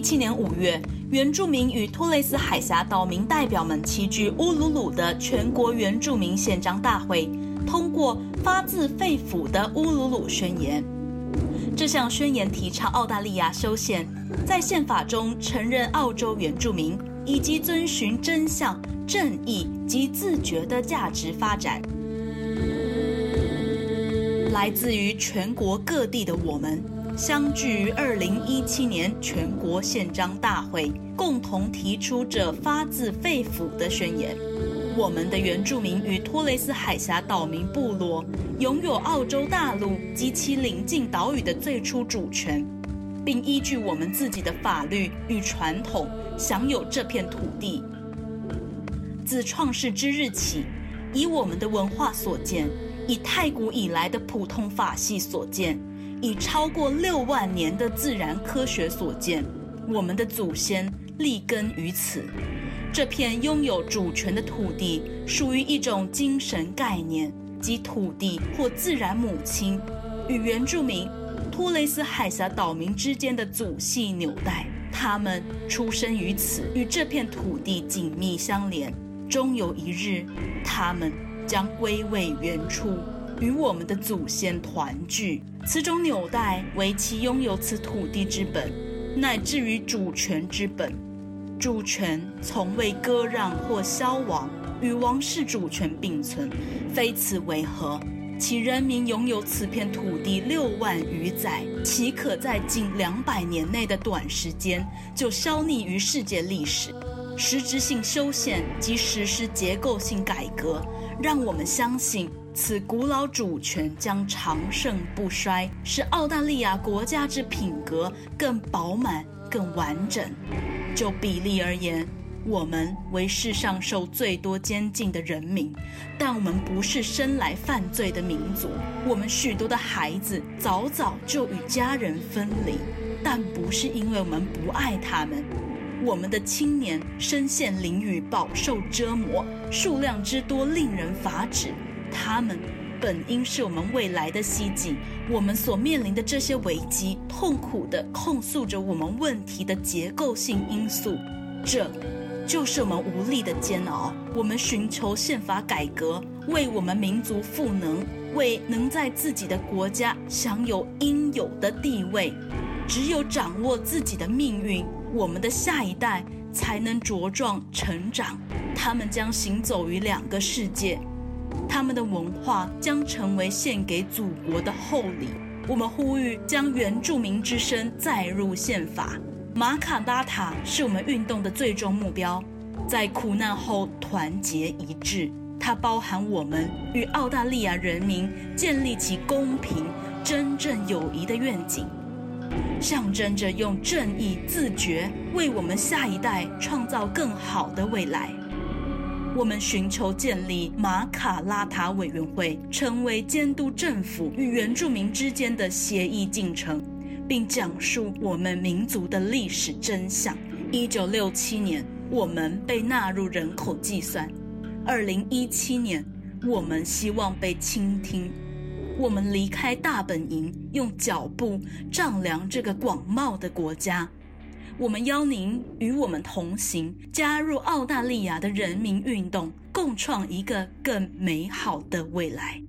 一七年五月，原住民与托雷斯海峡岛民代表们齐聚乌鲁鲁的全国原住民宪章大会，通过发自肺腑的乌鲁鲁宣言。这项宣言提倡澳大利亚修宪，在宪法中承认澳洲原住民以及遵循真相、正义及自觉的价值发展。来自于全国各地的我们。相聚于二零一七年全国宪章大会，共同提出这发自肺腑的宣言：我们的原住民与托雷斯海峡岛民部落拥有澳洲大陆及其邻近岛屿的最初主权，并依据我们自己的法律与传统享有这片土地。自创世之日起，以我们的文化所见，以太古以来的普通法系所见。以超过六万年的自然科学所见，我们的祖先立根于此。这片拥有主权的土地，属于一种精神概念，即土地或自然母亲与原住民托雷斯海峡岛民之间的祖系纽带。他们出生于此，与这片土地紧密相连。终有一日，他们将归位原处。与我们的祖先团聚，此种纽带为其拥有此土地之本，乃至于主权之本。主权从未割让或消亡，与王室主权并存，非此为何？其人民拥有此片土地六万余载，岂可在近两百年内的短时间就消匿于世界历史？实质性修宪及实施结构性改革，让我们相信。此古老主权将长盛不衰，使澳大利亚国家之品格更饱满、更完整。就比例而言，我们为世上受最多监禁的人民，但我们不是生来犯罪的民族。我们许多的孩子早早就与家人分离，但不是因为我们不爱他们。我们的青年身陷囹圄，饱受折磨，数量之多令人发指。他们本应是我们未来的希冀。我们所面临的这些危机，痛苦地控诉着我们问题的结构性因素。这，就是我们无力的煎熬。我们寻求宪法改革，为我们民族赋能，为能在自己的国家享有应有的地位。只有掌握自己的命运，我们的下一代才能茁壮成长。他们将行走于两个世界。他们的文化将成为献给祖国的厚礼。我们呼吁将原住民之声载入宪法。马卡巴塔是我们运动的最终目标，在苦难后团结一致。它包含我们与澳大利亚人民建立起公平、真正友谊的愿景，象征着用正义、自觉为我们下一代创造更好的未来。我们寻求建立马卡拉塔委员会，成为监督政府与原住民之间的协议进程，并讲述我们民族的历史真相。一九六七年，我们被纳入人口计算；二零一七年，我们希望被倾听。我们离开大本营，用脚步丈量这个广袤的国家。我们邀您与我们同行，加入澳大利亚的人民运动，共创一个更美好的未来。